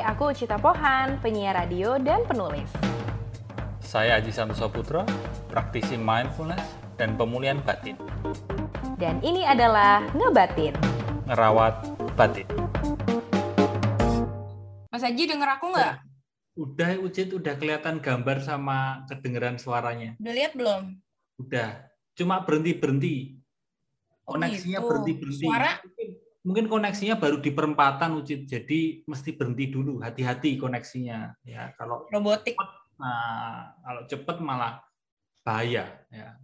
aku Cita Pohan, penyiar radio dan penulis. Saya Aji Santoso Putra, praktisi mindfulness dan pemulihan batin. Dan ini adalah Ngebatin. Ngerawat batin. Mas Aji denger aku nggak? Udah, Ucit, udah kelihatan gambar sama kedengeran suaranya. Udah lihat belum? Udah. Cuma berhenti-berhenti. Oh, Koneksinya gitu. berhenti-berhenti. Suara? Mungkin, koneksinya baru di perempatan, Ucit. Jadi mesti berhenti dulu. Hati-hati koneksinya. Ya, kalau Robotik. nah, kalau cepet malah bahaya. Ya.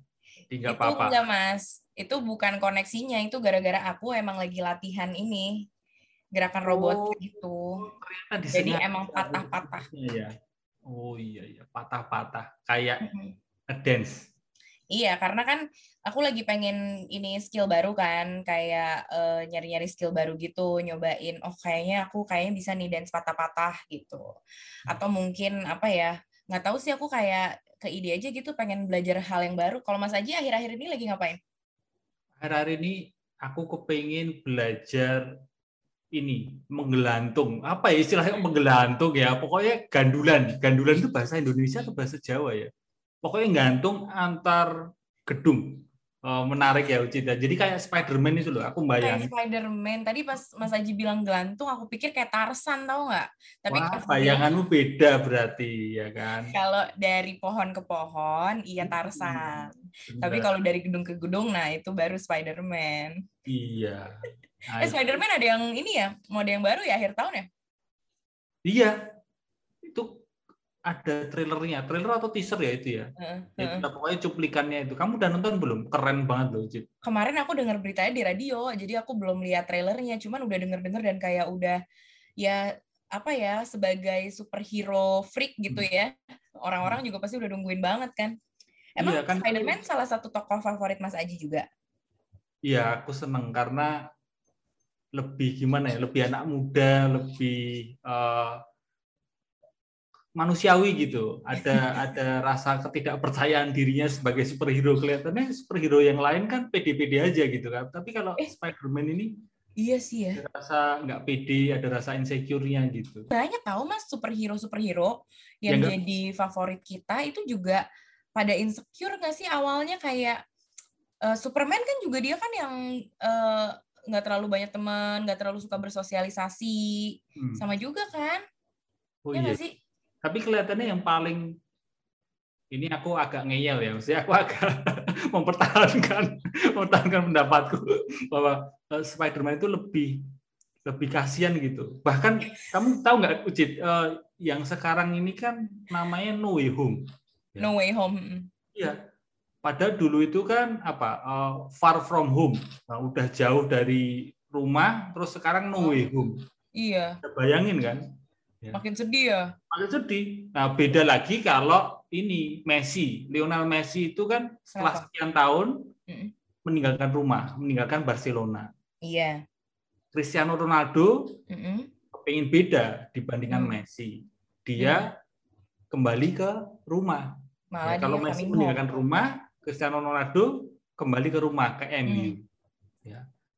Tinggal itu apa-apa. enggak mas. Itu bukan koneksinya. Itu gara-gara aku emang lagi latihan ini. Gerakan robotik itu. Ternyata di Jadi sini emang patah-patah. ya. Oh iya iya, patah-patah. Kayak Mhm. ngedance. Iya, karena kan aku lagi pengen ini skill baru kan, kayak eh, nyari-nyari skill baru gitu, nyobain, oh kayaknya aku kayaknya bisa nih dance patah-patah gitu. Atau mungkin apa ya, nggak tahu sih aku kayak ke ide aja gitu, pengen belajar hal yang baru. Kalau Mas Aji akhir-akhir ini lagi ngapain? Hari-hari ini aku kepengen belajar ini menggelantung. Apa ya istilahnya menggelantung ya? Pokoknya gandulan. Gandulan itu bahasa Indonesia atau bahasa Jawa ya? Pokoknya gantung antar gedung. Oh, menarik ya Ucita. Jadi kayak Spider-Man itu loh. Aku Kayak bayangin. Spider-Man. Tadi pas Mas Aji bilang gelantung, aku pikir kayak Tarzan, tau nggak? Tapi Wah, pas bilang- bayanganmu beda berarti ya kan? kalau dari pohon ke pohon, iya Tarzan. Tapi kalau dari gedung ke gedung, nah itu baru Spider-Man. iya. Nah, Eh Spider-Man ada yang ini ya, mode yang baru ya akhir tahun ya? Iya, itu ada trailernya, trailer atau teaser ya itu ya. Heeh, Ya, heeh. itu pokoknya cuplikannya itu. Kamu udah nonton belum? Keren banget loh, Cid. Kemarin aku dengar beritanya di radio, jadi aku belum lihat trailernya, cuman udah denger-denger dan kayak udah ya apa ya sebagai superhero freak gitu ya. Orang-orang juga pasti udah nungguin banget kan. Emang Iya, kan- Spider-Man salah satu tokoh favorit Mas Aji juga? Iya, aku seneng karena lebih gimana ya, lebih anak muda, lebih eh, manusiawi gitu. Ada ada rasa ketidakpercayaan dirinya sebagai superhero. Kelihatannya superhero yang lain kan pede-pede aja gitu kan. Tapi kalau Eh. Spider-Man ini Iya sih ya. ada rasa nggak pede, ada rasa insecure-nya gitu. Banyak tahu Mas superhero-superhero yang Ya, jadi favorit kita itu juga pada insecure nggak sih awalnya kayak eh, Superman kan juga dia kan yang eh, nggak terlalu banyak teman, nggak terlalu suka bersosialisasi, Hmm. sama juga kan? Oh ya iya. sih? Tapi kelihatannya yang paling ini aku agak ngeyel ya, maksudnya aku agak mempertahankan mempertahankan pendapatku bahwa eh, Spider-Man itu lebih lebih kasihan gitu. Bahkan kamu tahu nggak Ucit, eh, yang sekarang ini kan namanya No Way Home. Ya. No Way Home. Iya. Padahal dulu itu kan apa eh, Far From Home. Nah, udah jauh dari rumah, terus sekarang No Way Home. Iya, Bayangin kan? Makin sedih ya. Makin sedih. Nah, beda lagi kalau ini Messi, Lionel Messi itu kan setelah Kenapa? sekian tahun meninggalkan rumah, meninggalkan Barcelona. Iya. Cristiano Ronaldo Mm-mm. pengen beda dibandingkan Hmm. Messi. Dia kembali ke rumah. Malah Ya, kalau Messi meninggalkan home. rumah, Cristiano Ronaldo kembali ke rumah ke MU.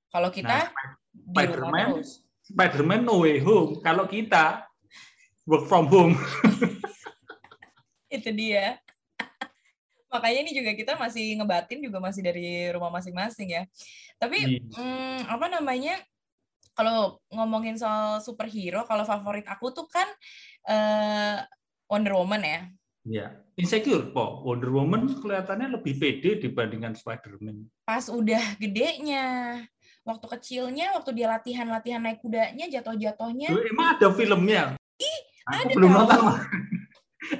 Kalau kita Nah, Spider-Man. Spider-Man no way home. Kalau kita work from home. Itu dia. Makanya ini juga kita masih ngebatin juga masih dari rumah masing-masing ya. Tapi Iya. hmm, apa namanya? Kalau ngomongin soal superhero, kalau favorit aku tuh kan eh, Wonder Woman ya. Ya, insecure kok. Wonder Woman kelihatannya lebih pede dibandingkan Spider-Man. Pas udah gedenya, waktu kecilnya, waktu dia latihan-latihan naik kudanya, jatuh-jatuhnya, emang ada filmnya? Aku ada belum tahu. nonton.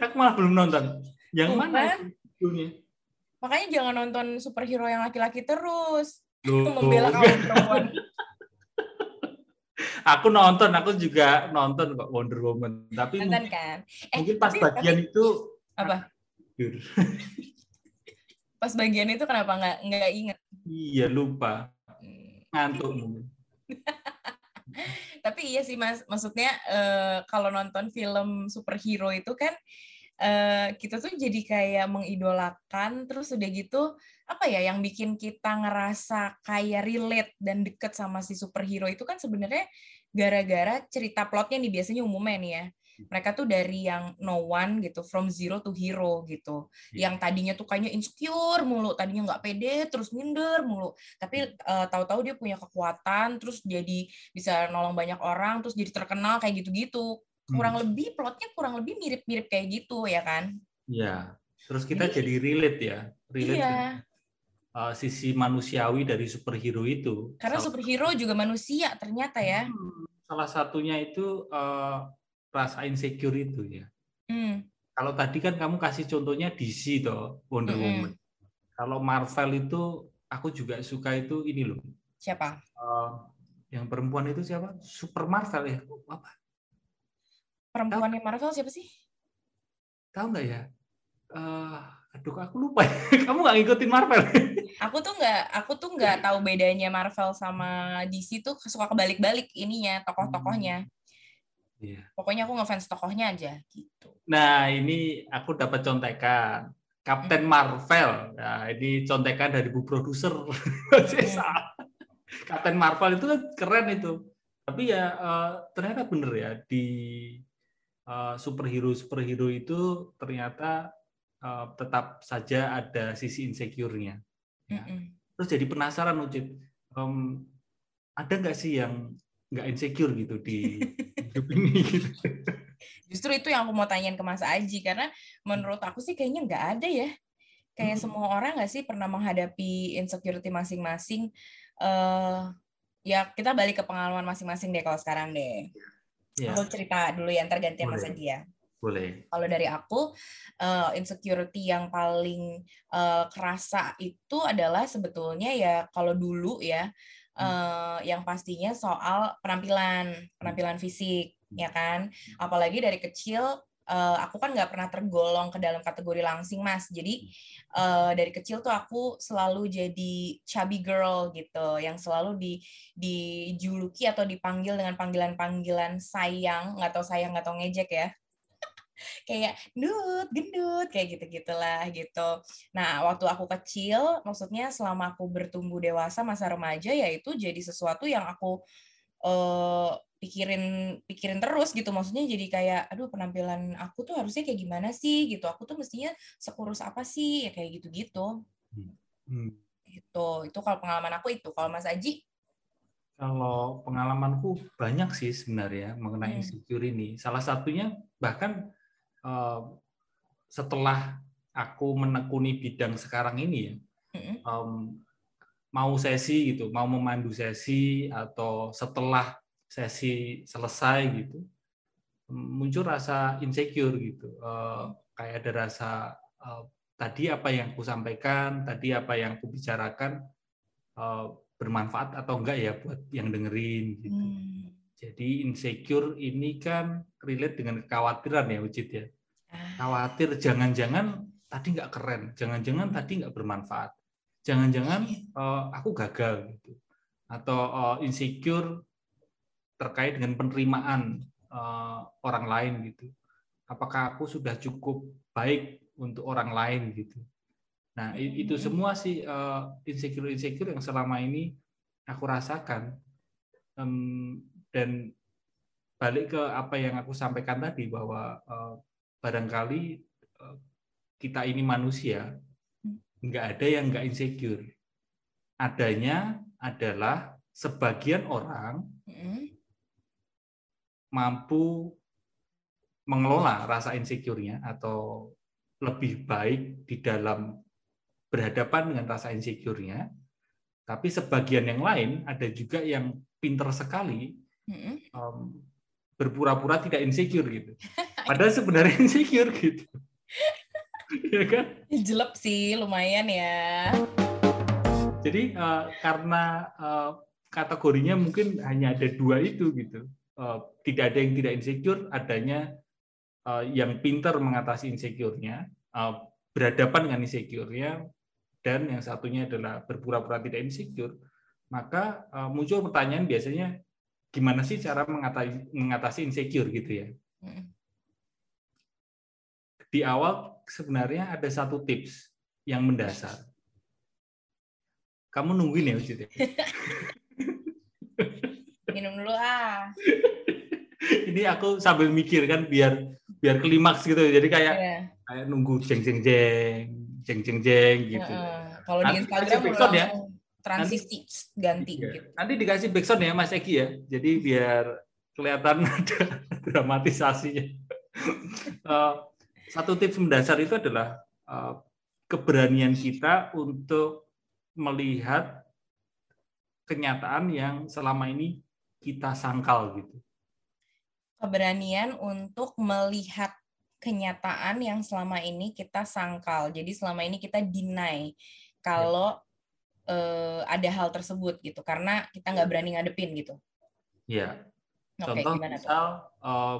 Aku malah belum nonton. Yang Tuh mana kan. makanya jangan nonton superhero yang laki-laki terus. Loh, Itu membela kaum perempuan. aku nonton, aku juga nonton kok Wonder Woman. Tapi Nonton mungkin, kan? Eh, mungkin pas tapi- bagian itu apa? Pas bagian itu kenapa nggak nggak inget? Iya lupa, Hmm. ngantuk mungkin. Tapi iya sih mas, maksudnya eh, kalau nonton film superhero itu kan eh, kita tuh jadi kayak mengidolakan, terus udah gitu apa ya yang bikin kita ngerasa kayak relate dan deket sama si superhero itu kan sebenarnya gara-gara cerita plotnya nih biasanya umumnya nih ya mereka tuh dari yang no one gitu from zero to hero gitu Iya. yang tadinya tuh kayaknya insecure mulu tadinya nggak pede terus minder mulu tapi eh, tahu-tahu dia punya kekuatan terus jadi bisa nolong banyak orang terus jadi terkenal kayak gitu-gitu kurang Hmm. lebih plotnya kurang lebih mirip-mirip kayak gitu ya kan Iya. Terus kita Jadi- jadi relate ya, relate iya uh, sisi manusiawi dari superhero itu. karena Salah- superhero juga manusia ternyata ya Hmm, Salah satunya itu uh, rasa insecure itu ya. hmm. Kalau tadi kan kamu kasih contohnya DC toh, Wonder Mm-mm. Woman. Kalau Marvel itu aku juga suka itu ini loh. siapa uh, yang perempuan itu siapa? Super Marvel ya? Apa? perempuannya Marvel siapa sih Tahu nggak ya? Eh, aduh, aku lupa. kamu nggak ngikutin Marvel? aku tuh nggak aku tuh nggak tahu bedanya Marvel sama DC tuh suka kebalik-balik ininya tokoh-tokohnya Iya. pokoknya aku ngefans tokohnya aja gitu Nah, ini aku dapat contekan. Kapten Marvel. Nah, ini contekan dari bu produser. Salah. Kapten Marvel itu kan keren itu. Tapi ya eh, ternyata bener ya di eh, superhero-superhero itu ternyata eh, tetap saja ada sisi insecure-nya. Ya. Mm-mm. Terus jadi penasaran Ucit, em, ada nggak sih yang nggak insecure gitu di hidup ini gitu? justru itu yang aku mau tanyain ke Mas Aji karena menurut aku sih kayaknya nggak ada ya kayak Hmm. semua orang nggak sih pernah menghadapi insecurity masing-masing eh ya kita balik ke pengalaman masing-masing deh kalau sekarang deh Ya, aku cerita dulu ya ntar gantian Mas. Aji ya boleh. kalau dari aku eh, insecurity yang paling eh, kerasa itu adalah sebetulnya ya kalau dulu ya eh, yang pastinya soal penampilan penampilan fisik ya kan? Apalagi dari kecil eh, aku kan nggak pernah tergolong ke dalam kategori langsing mas. Jadi eh, dari kecil tuh aku selalu jadi chubby girl gitu yang selalu di dijuluki atau dipanggil dengan panggilan-panggilan sayang nggak tahu sayang nggak tahu ngejek ya kayak gendut, gendut, kayak gitu-gitulah gitu. Nah, waktu aku kecil, maksudnya selama aku bertumbuh dewasa masa remaja, ya itu jadi sesuatu yang aku eh, pikirin pikirin terus gitu. Maksudnya jadi kayak, aduh penampilan aku tuh harusnya kayak gimana sih gitu. Aku tuh mestinya sekurus apa sih, ya kayak gitu-gitu. Hmm. Gitu. Itu kalau pengalaman aku itu. Kalau Mas Aji, Kalau pengalamanku banyak sih sebenarnya mengenai Hmm. insecure ini. Salah satunya bahkan setelah aku menekuni bidang sekarang ini ya, em, mau sesi gitu, mau memandu sesi atau setelah sesi selesai gitu, muncul rasa insecure gitu. Eh, kayak ada rasa eh, tadi apa yang aku sampaikan, tadi apa yang aku bicarakan eh, bermanfaat atau enggak ya buat yang dengerin gitu. Hmm. Jadi insecure ini kan relate dengan kekhawatiran ya Ucit ya. Ah, Khawatir jangan-jangan tadi nggak keren, jangan-jangan tadi nggak bermanfaat, jangan-jangan eh, aku gagal gitu, atau eh, insecure terkait dengan penerimaan eh, orang lain gitu. Apakah aku sudah cukup baik untuk orang lain gitu. Nah itu Mhm. semua sih insecure-insecure yang selama ini aku rasakan Em, dan balik ke apa yang aku sampaikan tadi bahwa eh, barangkali eh, kita ini manusia nggak ada yang nggak insecure. Adanya adalah sebagian orang mampu mengelola rasa insecure-nya atau lebih baik di dalam berhadapan dengan rasa insecure-nya. Tapi sebagian yang lain ada juga yang pinter sekali Em, berpura-pura tidak insecure gitu. Padahal sebenarnya insecure gitu. ya kan? Jelek sih, lumayan ya. Jadi eh, karena eh, kategorinya mungkin hanya ada dua itu gitu. Eh, tidak ada yang tidak insecure, adanya eh, yang pintar mengatasi insecure-nya, eh, berhadapan dengan insecure-nya, dan yang satunya adalah berpura-pura tidak insecure. Maka eh, muncul pertanyaan biasanya gimana sih cara mengatasi, mengatasi insecure gitu ya? Mm. Di awal sebenarnya ada satu tips yang mendasar. Kamu nungguin ya Ucit ya? Minum dulu ah. Ini aku sambil mikir kan biar biar klimaks gitu. Jadi kayak Iya. kayak nunggu jeng jeng jeng jeng jeng jeng gitu. Heeh. Kalau di Instagram udah ya. Transisi ganti Iya. gitu. Nanti dikasih backsound ya Mas Egi ya. Jadi biar kelihatan ada dramatisasinya. Eh, satu tips mendasar itu adalah eh, keberanian kita untuk melihat kenyataan yang selama ini kita sangkal gitu. Keberanian untuk melihat kenyataan yang selama ini kita sangkal. Jadi selama ini kita deny kalau eh, ada hal tersebut gitu karena kita nggak berani ngadepin gitu. Ya, Oke, contoh gimana misal eh,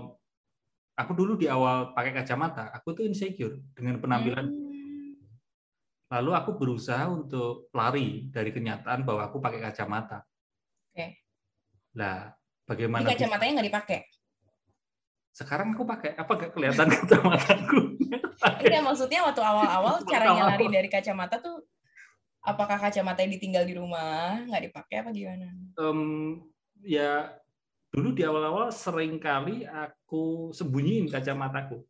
aku dulu di awal pakai kacamata, aku tuh insecure dengan penampilan Hmm, Lalu aku berusaha untuk lari dari kenyataan bahwa aku pakai kacamata. Oke. Lah, Ini bagaimana bisa- kacamatanya nggak dipakai. sekarang aku pakai apa nggak kelihatan kacamataku? Enggak, maksudnya waktu awal-awal caranya lari dari kacamata tuh apakah kacamatanya ditinggal di rumah, nggak dipakai apa gimana? Em, ya dulu di awal-awal sering kali aku sembunyiin kacamataku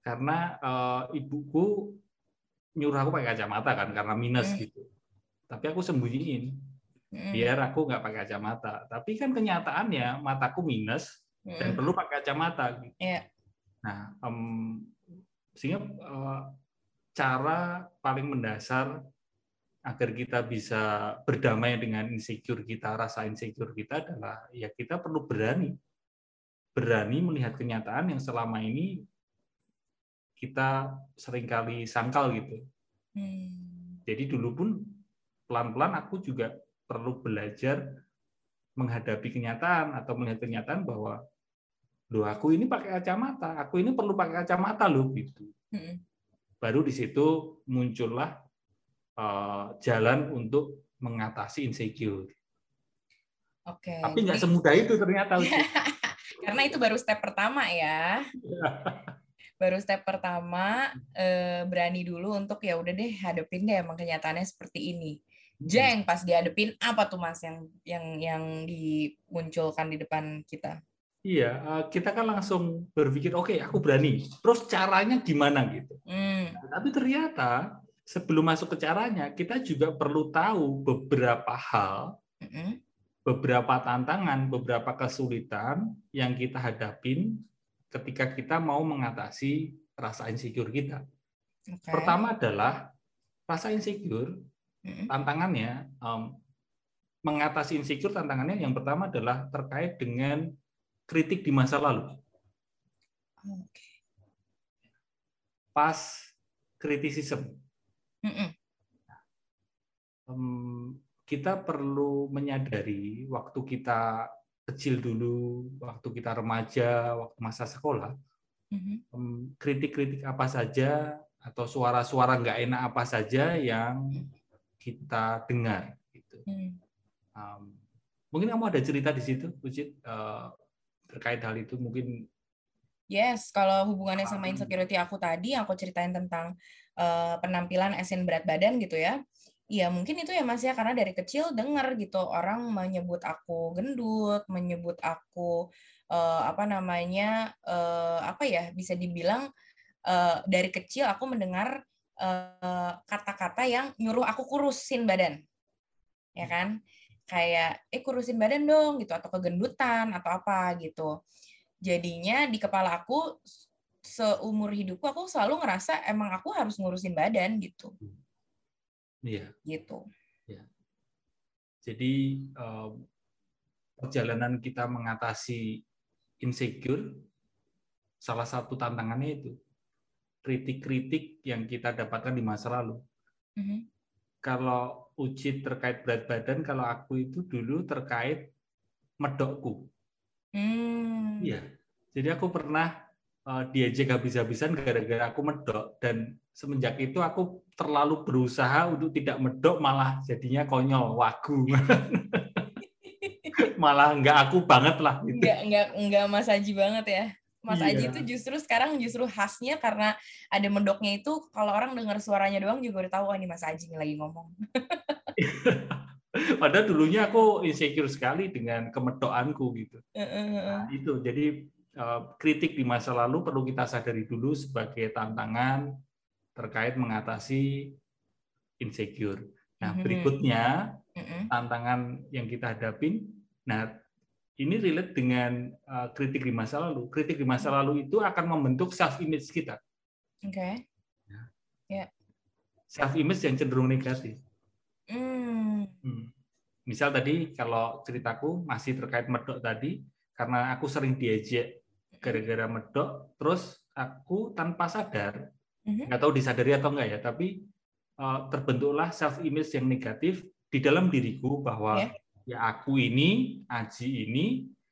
karena eh, ibuku nyuruh aku pakai kacamata kan karena minus Hmm. gitu. Tapi aku sembunyiin Hmm, biar aku nggak pakai kacamata. Tapi kan kenyataannya mataku minus dan hmm, perlu pakai kacamata. gitu. Iya. Nah, em, sehingga eh, cara paling mendasar agar kita bisa berdamai dengan insecure kita, rasa insecure kita adalah ya kita perlu berani, berani melihat kenyataan yang selama ini kita sering kali sangkal gitu. hmm. Jadi dulu pun pelan-pelan aku juga perlu belajar menghadapi kenyataan atau melihat kenyataan bahwa loh aku ini pakai kacamata, aku ini perlu pakai kacamata loh gitu. Hmm. Baru di situ muncullah jalan untuk mengatasi insecure. Oke. Tapi nggak semudah itu ternyata. Karena itu baru step pertama ya. Baru step pertama eh, berani dulu untuk ya udah deh hadepin deh emang kenyataannya seperti ini. Jeng pas dihadepin apa tuh Mas yang yang yang dimunculkan di depan kita? Iya, eh, kita kan langsung berpikir, oke, aku berani. Terus caranya gimana gitu? Hmm. Tapi ternyata sebelum masuk ke caranya, kita juga perlu tahu beberapa hal, beberapa tantangan, beberapa kesulitan yang kita hadapin ketika kita mau mengatasi rasa insecure kita. Oke. Pertama adalah rasa insecure, tantangannya em, mengatasi insecure tantangannya yang pertama adalah terkait dengan kritik di masa lalu. Pas kritisism, Mm-mm. Kita perlu menyadari waktu kita kecil dulu, waktu kita remaja, waktu masa sekolah, Mhm. em, kritik-kritik apa saja atau suara-suara nggak enak apa saja yang kita dengar. Gitu. Hmm. Em, mungkin kamu ada cerita di situ, Ucit, eh, terkait hal itu mungkin Yes, kalau hubungannya sama insecurity aku tadi, aku ceritain tentang eh, penampilan asin berat badan gitu ya. Iya mungkin itu ya Mas ya, karena dari kecil denger gitu orang menyebut aku gendut, menyebut aku eh, apa namanya eh, apa ya bisa dibilang eh, dari kecil aku mendengar kata-kata yang nyuruh aku kurusin badan, ya kan? Kayak eh kurusin badan dong gitu atau kegendutan atau apa gitu jadinya di kepala aku seumur hidupku aku selalu ngerasa emang aku harus ngurusin badan gitu iya. gitu Jadi em, perjalanan kita mengatasi insecure, salah satu tantangannya itu kritik-kritik yang kita dapatkan di masa lalu. Mhm. Kalau uji terkait berat badan, kalau aku itu dulu terkait medokku. Hmm. Iya. Jadi aku pernah diejek habis-habisan gara-gara aku medok dan semenjak itu aku terlalu berusaha untuk tidak medok malah jadinya konyol, wagu. malah nggak aku banget lah gitu. nggak nggak nggak Mas Aji banget ya Mas Iya. Aji itu justru sekarang justru khasnya karena ada mendoknya itu kalau orang dengar suaranya doang juga udah tahu oh ini Mas Aji nih lagi ngomong Padahal dulunya aku insecure sekali dengan kemedokanku gitu. Nah, itu jadi kritik di masa lalu perlu kita sadari dulu sebagai tantangan terkait mengatasi insecure. Nah, Mhm. berikutnya Mm-mm. tantangan yang kita hadapin. Nah, ini relate dengan uh, kritik di masa lalu. Kritik di masa lalu itu akan membentuk self image kita. Oke. Self image yang cenderung negatif. Hmm. Hmm. Misal tadi kalau ceritaku masih terkait medok tadi, karena aku sering diejek gara-gara medok, terus aku tanpa sadar, Mhm. nggak tahu disadari atau enggak ya, tapi uh, terbentuklah self image yang negatif di dalam diriku bahwa Ya. ya aku ini, Aji ini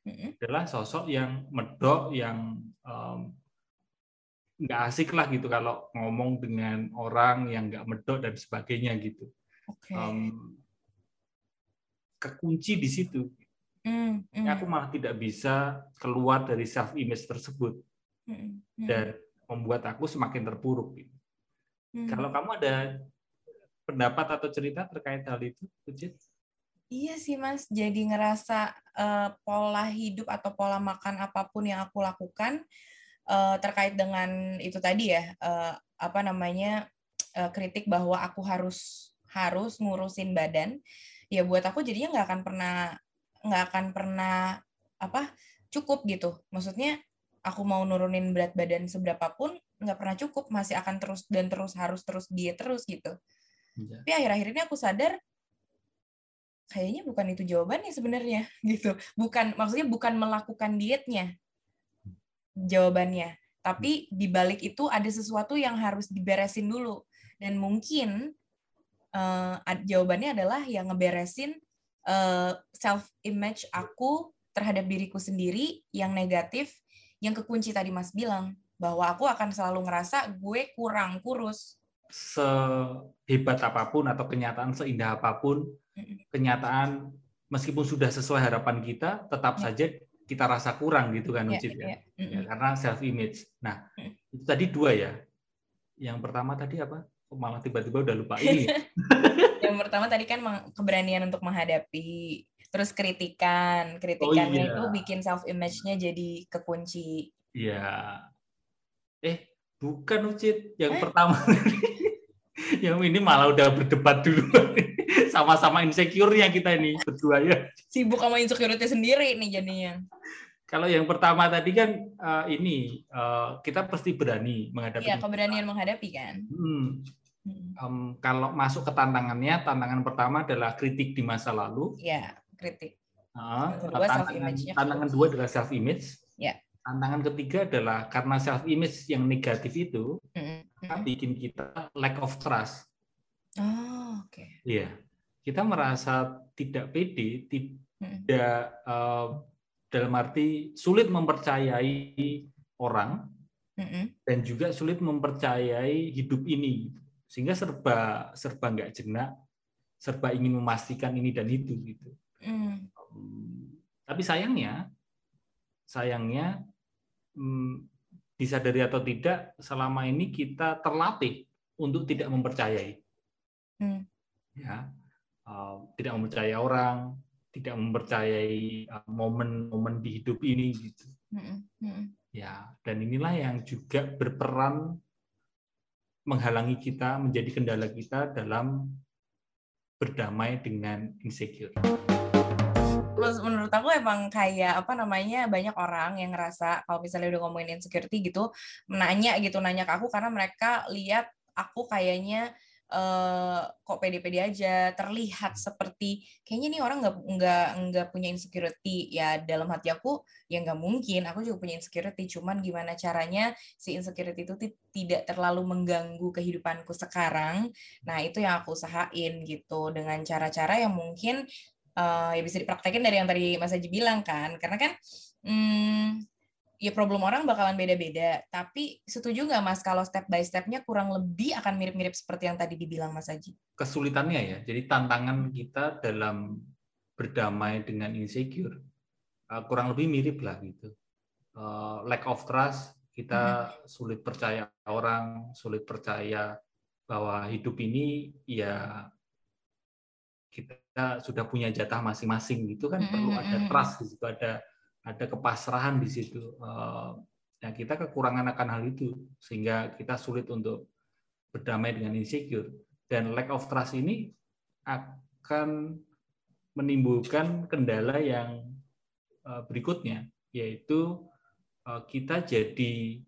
Mm-mm. adalah sosok yang medok yang em, nggak asik lah gitu kalau ngomong dengan orang yang nggak medok dan sebagainya gitu Oke. Em, kekunci di situ Hmm, hmm, aku malah tidak bisa keluar dari self image tersebut hmm, dan membuat aku semakin terpuruk gitu. hmm. kalau kamu ada pendapat atau cerita terkait hal itu Ucit? Iya sih Mas, jadi ngerasa eh, pola hidup atau pola makan apa pun yang aku lakukan eh, terkait dengan itu tadi ya, eh, apa namanya eh, kritik bahwa aku harus harus ngurusin badan, ya buat aku jadinya nggak akan pernah nggak akan pernah apa cukup gitu. Maksudnya aku mau nurunin berat badan seberapapun nggak pernah cukup, masih akan terus dan terus harus terus diet terus gitu. Ya. Tapi akhir-akhir ini aku sadar kayaknya bukan itu jawabannya sebenarnya gitu. Bukan maksudnya bukan melakukan dietnya jawabannya, tapi di balik itu ada sesuatu yang harus diberesin dulu. Dan mungkin ad- jawabannya adalah yang ngeberesin self image aku terhadap diriku sendiri yang negatif, yang kekunci tadi Mas bilang bahwa aku akan selalu ngerasa gue kurang kurus. sehebat apa pun atau kenyataan seindah apa pun, kenyataan meskipun sudah sesuai harapan kita, tetap Ya. saja kita rasa kurang gitu kan, Ya, Ucit ya. ya, mm-mm. Ya, karena self image. Nah, itu tadi dua ya. Yang pertama tadi apa? Malah tiba-tiba udah lupa ini. ya? Yang pertama tadi kan keberanian untuk menghadapi, terus kritikan, kritikannya iya. itu bikin self image-nya jadi kekunci. Iya. Eh, bukan Ucit. Yang Eh? pertama yang ini malah udah berdebat dulu. Sama-sama insecure-nya kita ini berdua ya. Sibuk sama insecurity sendiri nih jadinya. Kalau yang pertama tadi kan eh, ini eh, kita pasti berani menghadapi. Iya, keberanian menghadapi kan. Hmm, em, kalau masuk ke tantangannya, tantangan pertama adalah kritik di masa lalu. Iya, kritik. Yang kedua, tantangan, tantangan dua adalah self image. Ya. Tantangan ketiga adalah karena self image yang negatif itu Mm-mm. bikin kita lack of trust. Oh, oke. Iya, kita merasa tidak pede, tidak eh, dalam arti sulit mempercayai orang dan juga sulit mempercayai hidup ini sehingga serba serba nggak jenak serba ingin memastikan ini dan itu gitu Mm. Hmm, tapi sayangnya sayangnya hmm, disadari atau tidak selama ini kita terlatih untuk tidak mempercayai Hmm. ya eh, tidak mempercayai orang tidak mempercayai eh, momen-momen di hidup ini gitu. Ya, dan inilah yang juga berperan menghalangi kita menjadi kendala kita dalam berdamai dengan insecure. Terus menurut aku emang kayak apa namanya banyak orang yang ngerasa kalau misalnya udah ngomongin insecurity gitu nanya gitu nanya ke aku karena mereka lihat aku kayaknya eh, kok pede-pede aja terlihat seperti kayaknya nih orang nggak nggak nggak punya insecurity. Ya dalam hati aku ya nggak mungkin. Aku juga punya insecurity cuman gimana caranya si insecurity itu ti- tidak terlalu mengganggu kehidupanku sekarang. Nah itu yang aku usahain gitu dengan cara-cara yang mungkin eh, ya bisa dipraktekin dari yang tadi Mas Haji bilang kan. Karena kan hmm, ya problem orang bakalan beda-beda. Tapi setuju nggak Mas kalau step by stepnya kurang lebih akan mirip-mirip seperti yang tadi dibilang Mas Haji? Kesulitannya ya, jadi tantangan kita dalam berdamai dengan insecure eh, kurang lebih mirip lah gitu. Eh, Lack of trust, kita sulit percaya orang, sulit percaya bahwa hidup ini ya kita sudah punya jatah masing-masing itu kan. Mm, perlu ada mm, trust di situ ada ada kepasrahan di situ ya kita kekurangan akan hal itu sehingga kita sulit untuk berdamai dengan insecure. Dan lack of trust ini akan menimbulkan kendala yang eh, berikutnya yaitu eh, kita jadi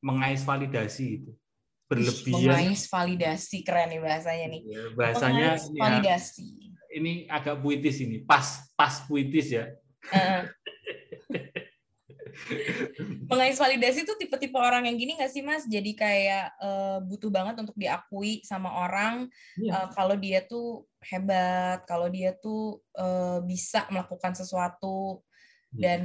mengais validasi itu berlebihan Mengais validasi keren nih bahasanya nih. Ya, bahasanya ya, validasi. ini agak puitis ini pas pas puitis ya. Mengais validasi tuh tipe-tipe orang yang gini nggak sih mas? Jadi kayak eh, butuh banget untuk diakui sama orang Iya. eh, kalau dia tuh hebat, kalau dia tuh eh, bisa melakukan sesuatu Iya. dan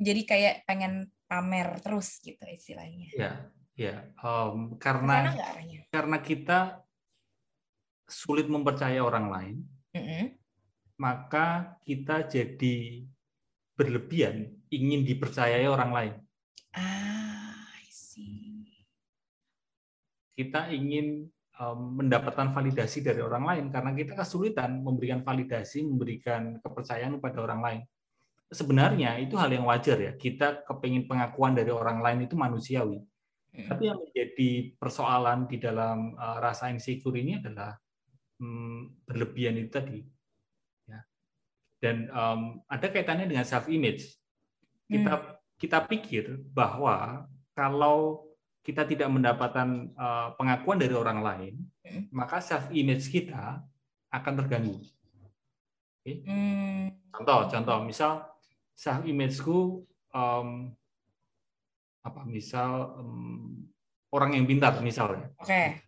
jadi kayak pengen pamer terus gitu istilahnya. ya ya Em, Karena karena kita sulit mempercaya orang lain Mm-mm. maka kita jadi berlebihan ingin dipercayai orang lain. Ah, I see. kita ingin em, mendapatkan validasi dari orang lain karena kita kesulitan memberikan validasi memberikan kepercayaan kepada orang lain. Sebenarnya itu hal yang wajar ya. Kita kepingin pengakuan dari orang lain itu manusiawi Tapi yang menjadi persoalan di dalam uh, rasa insecure ini adalah hmm, berlebihan itu tadi. Ya. Dan um, ada kaitannya dengan self image. Kita kita pikir bahwa kalau kita tidak mendapatkan uh, pengakuan dari orang lain, Hmm. maka self image kita akan terganggu. Hmm. Contoh, contoh, misal self imageku um, apa misal em, orang yang pintar misalnya. Oke,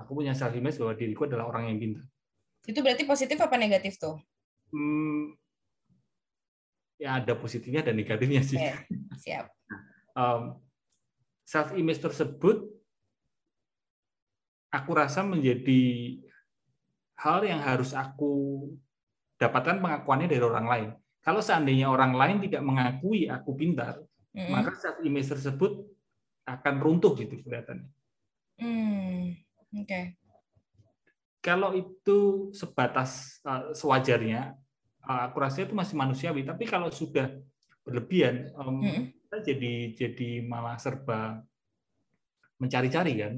aku punya self image bahwa diriku adalah orang yang pintar. Itu berarti positif apa negatif tuh? Hmm, ya ada positifnya dan negatifnya sih. Oke, siap. self image tersebut aku rasa menjadi hal yang harus aku dapatkan pengakuannya dari orang lain. Kalau seandainya orang lain tidak mengakui aku pintar Mm-mm. maka self image tersebut akan runtuh gitu kelihatannya Hmm, Oke. kalau itu sebatas uh, sewajarnya, uh, aku rasa itu masih manusiawi. Tapi kalau sudah berlebihan, um, Mm-mm. kita jadi jadi malah serba mencari-cari kan.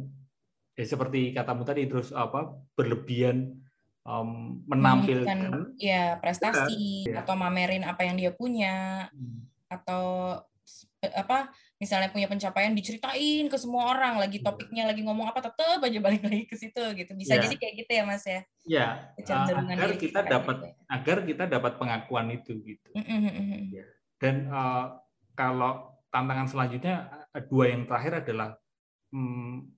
Ya seperti katamu tadi terus apa berlebihan um, menampilkan. Ya prestasi Iya. atau mamerin apa yang dia punya Hmm, atau apa misalnya punya pencapaian diceritain ke semua orang lagi Iya. topiknya lagi ngomong apa tetap aja balik lagi ke situ gitu bisa Iya. jadi kayak gitu ya mas ya Ya, kecenderungan agar diri kita kayak dapat gitu. agar kita dapat pengakuan itu gitu. Mm, mm, mm, mm. Dan uh, kalau tantangan selanjutnya uh, dua yang terakhir adalah hmm,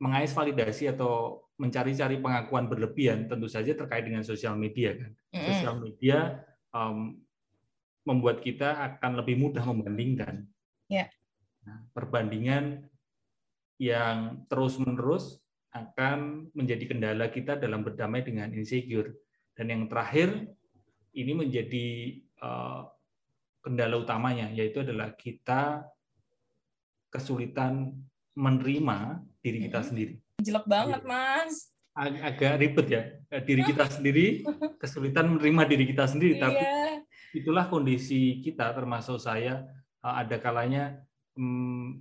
mengais validasi atau mencari-cari pengakuan berlebihan tentu saja terkait dengan sosial media kan. Mm, mm. Sosial media um, membuat kita akan lebih mudah membandingkan. Ya. Nah, perbandingan yang terus-menerus akan menjadi kendala kita dalam berdamai dengan insecure. Dan yang terakhir ini menjadi uh, kendala utamanya yaitu adalah kita kesulitan menerima diri kita Mhm. sendiri. jelek banget mas Ag- Agak ribet ya eh, diri kita sendiri kesulitan menerima diri kita sendiri. Tapi iya itulah kondisi kita termasuk saya eh, ada kalanya hmm,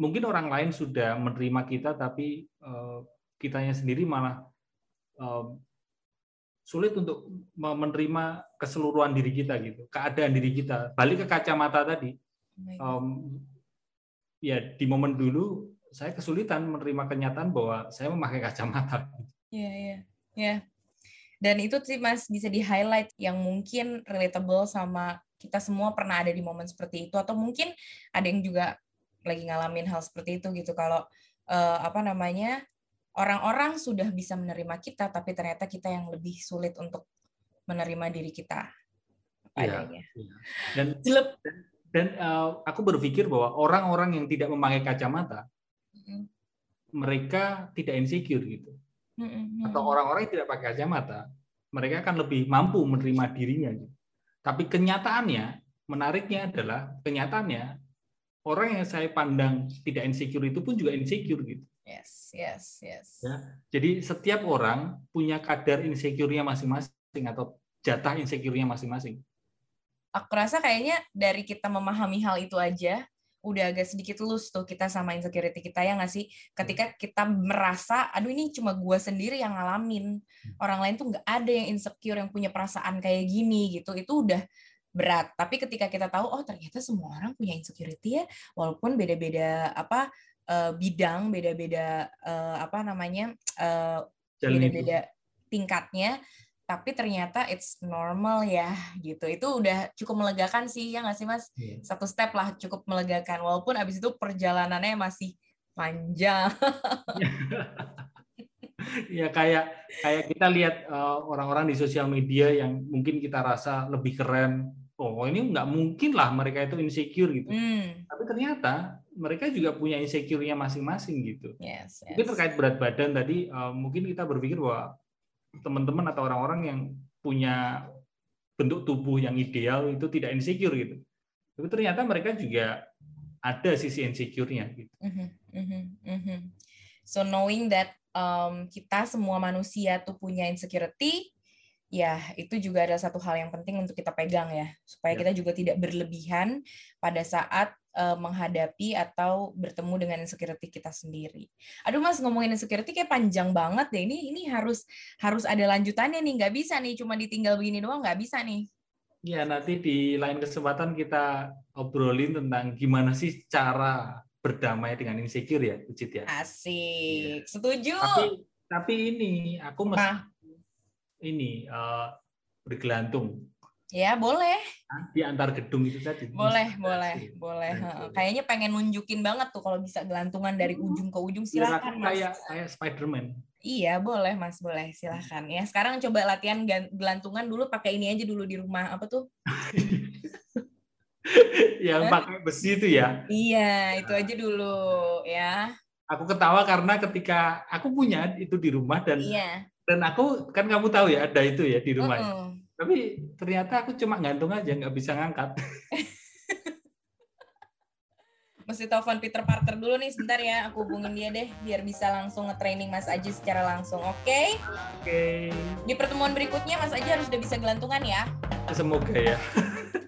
mungkin orang lain sudah menerima kita tapi eh, kitanya sendiri malah eh, sulit untuk me- menerima keseluruhan diri kita gitu keadaan diri kita balik ke kacamata tadi. Em, ya di momen dulu saya kesulitan menerima kenyataan bahwa saya memakai kacamata Iya, iya. Ya. Dan itu sih Mas bisa di-highlight yang mungkin relatable sama kita semua pernah ada di momen seperti itu atau mungkin ada yang juga lagi ngalamin hal seperti itu gitu kalau eh, apa namanya orang-orang sudah bisa menerima kita tapi ternyata kita yang lebih sulit untuk menerima diri kita Iya. adanya. dan Jelek. dan eh, aku berpikir bahwa orang-orang yang tidak memakai kacamata Mm, mereka tidak insecure gitu. Atau orang-orang yang tidak pakai kacamata mereka akan lebih mampu menerima dirinya gitu. tapi kenyataannya menariknya adalah kenyataannya orang yang saya pandang tidak insecure itu pun juga insecure gitu Yes, yes, yes. Ya. Jadi setiap orang punya kadar insecure-nya masing-masing atau jatah insecure-nya masing-masing. Aku rasa kayaknya dari kita memahami hal itu aja, udah agak sedikit lulus tuh kita sama insecurity kita ya nggak sih? Ketika kita merasa aduh ini cuma gue sendiri yang ngalamin. Orang lain tuh nggak ada yang insecure yang punya perasaan kayak gini gitu. Itu udah berat. Tapi ketika kita tahu oh ternyata semua orang punya insecurity ya walaupun beda-beda apa uh, bidang beda-beda uh, apa namanya uh, beda-beda tingkatnya tapi ternyata it's normal ya gitu. Itu udah cukup melegakan sih ya nggak sih mas? Yeah. satu step lah cukup melegakan. Walaupun abis itu perjalanannya masih panjang. Ya kayak kayak kita lihat orang-orang uh, di sosial media yang mungkin kita rasa lebih keren. Oh ini nggak mungkin lah mereka itu insecure gitu. Hmm. tapi ternyata mereka juga punya insecure-nya masing-masing gitu. Yes, yes. Mungkin terkait berat badan tadi uh, mungkin kita berpikir bahwa teman-teman atau orang-orang yang punya bentuk tubuh yang ideal itu tidak insecure gitu. Tapi ternyata mereka juga ada sisi insecure-nya gitu. Mm-hmm, mm-hmm, mm-hmm. So knowing that um, kita semua manusia tuh punya insecurity, ya itu juga adalah satu hal yang penting untuk kita pegang ya, supaya ya. kita juga tidak berlebihan pada saat uh, menghadapi atau bertemu dengan insecurity kita sendiri. Aduh mas ngomongin insecurity kayak panjang banget deh. Ini ini harus harus ada lanjutannya nih. Nggak bisa nih cuma ditinggal begini doang nggak bisa nih. Ya nanti di lain kesempatan kita obrolin tentang gimana sih cara berdamai dengan insecure ya, Ucit ya. Asik, ya. setuju. Tapi tapi ini aku masih ini uh, bergelantung Ya, boleh. Di antar gedung itu tadi. Boleh, boleh, boleh. Nah, Kayaknya pengen nunjukin banget tuh kalau bisa gelantungan dari hmm. ujung ke ujung silakan. Kayak kayak Spiderman. Iya, boleh Mas, boleh. Silakan. Ya, sekarang coba latihan gelantungan dulu pakai ini aja dulu di rumah. Apa tuh? yang pakai besi itu ya. Iya, itu aja dulu ya. Aku ketawa karena ketika aku punya itu di rumah dan iya. dan aku kan kamu tahu ya ada itu ya di rumah. Uh -uh tapi ternyata aku cuma gantung aja, nggak bisa ngangkat. Mesti telepon Peter Parker dulu nih sebentar ya, aku hubungin dia deh biar bisa langsung nge-training Mas Aji secara langsung, oke? Okay? Oke. Okay. Di pertemuan berikutnya Mas Aji harus udah bisa gelantungan ya. Semoga ya.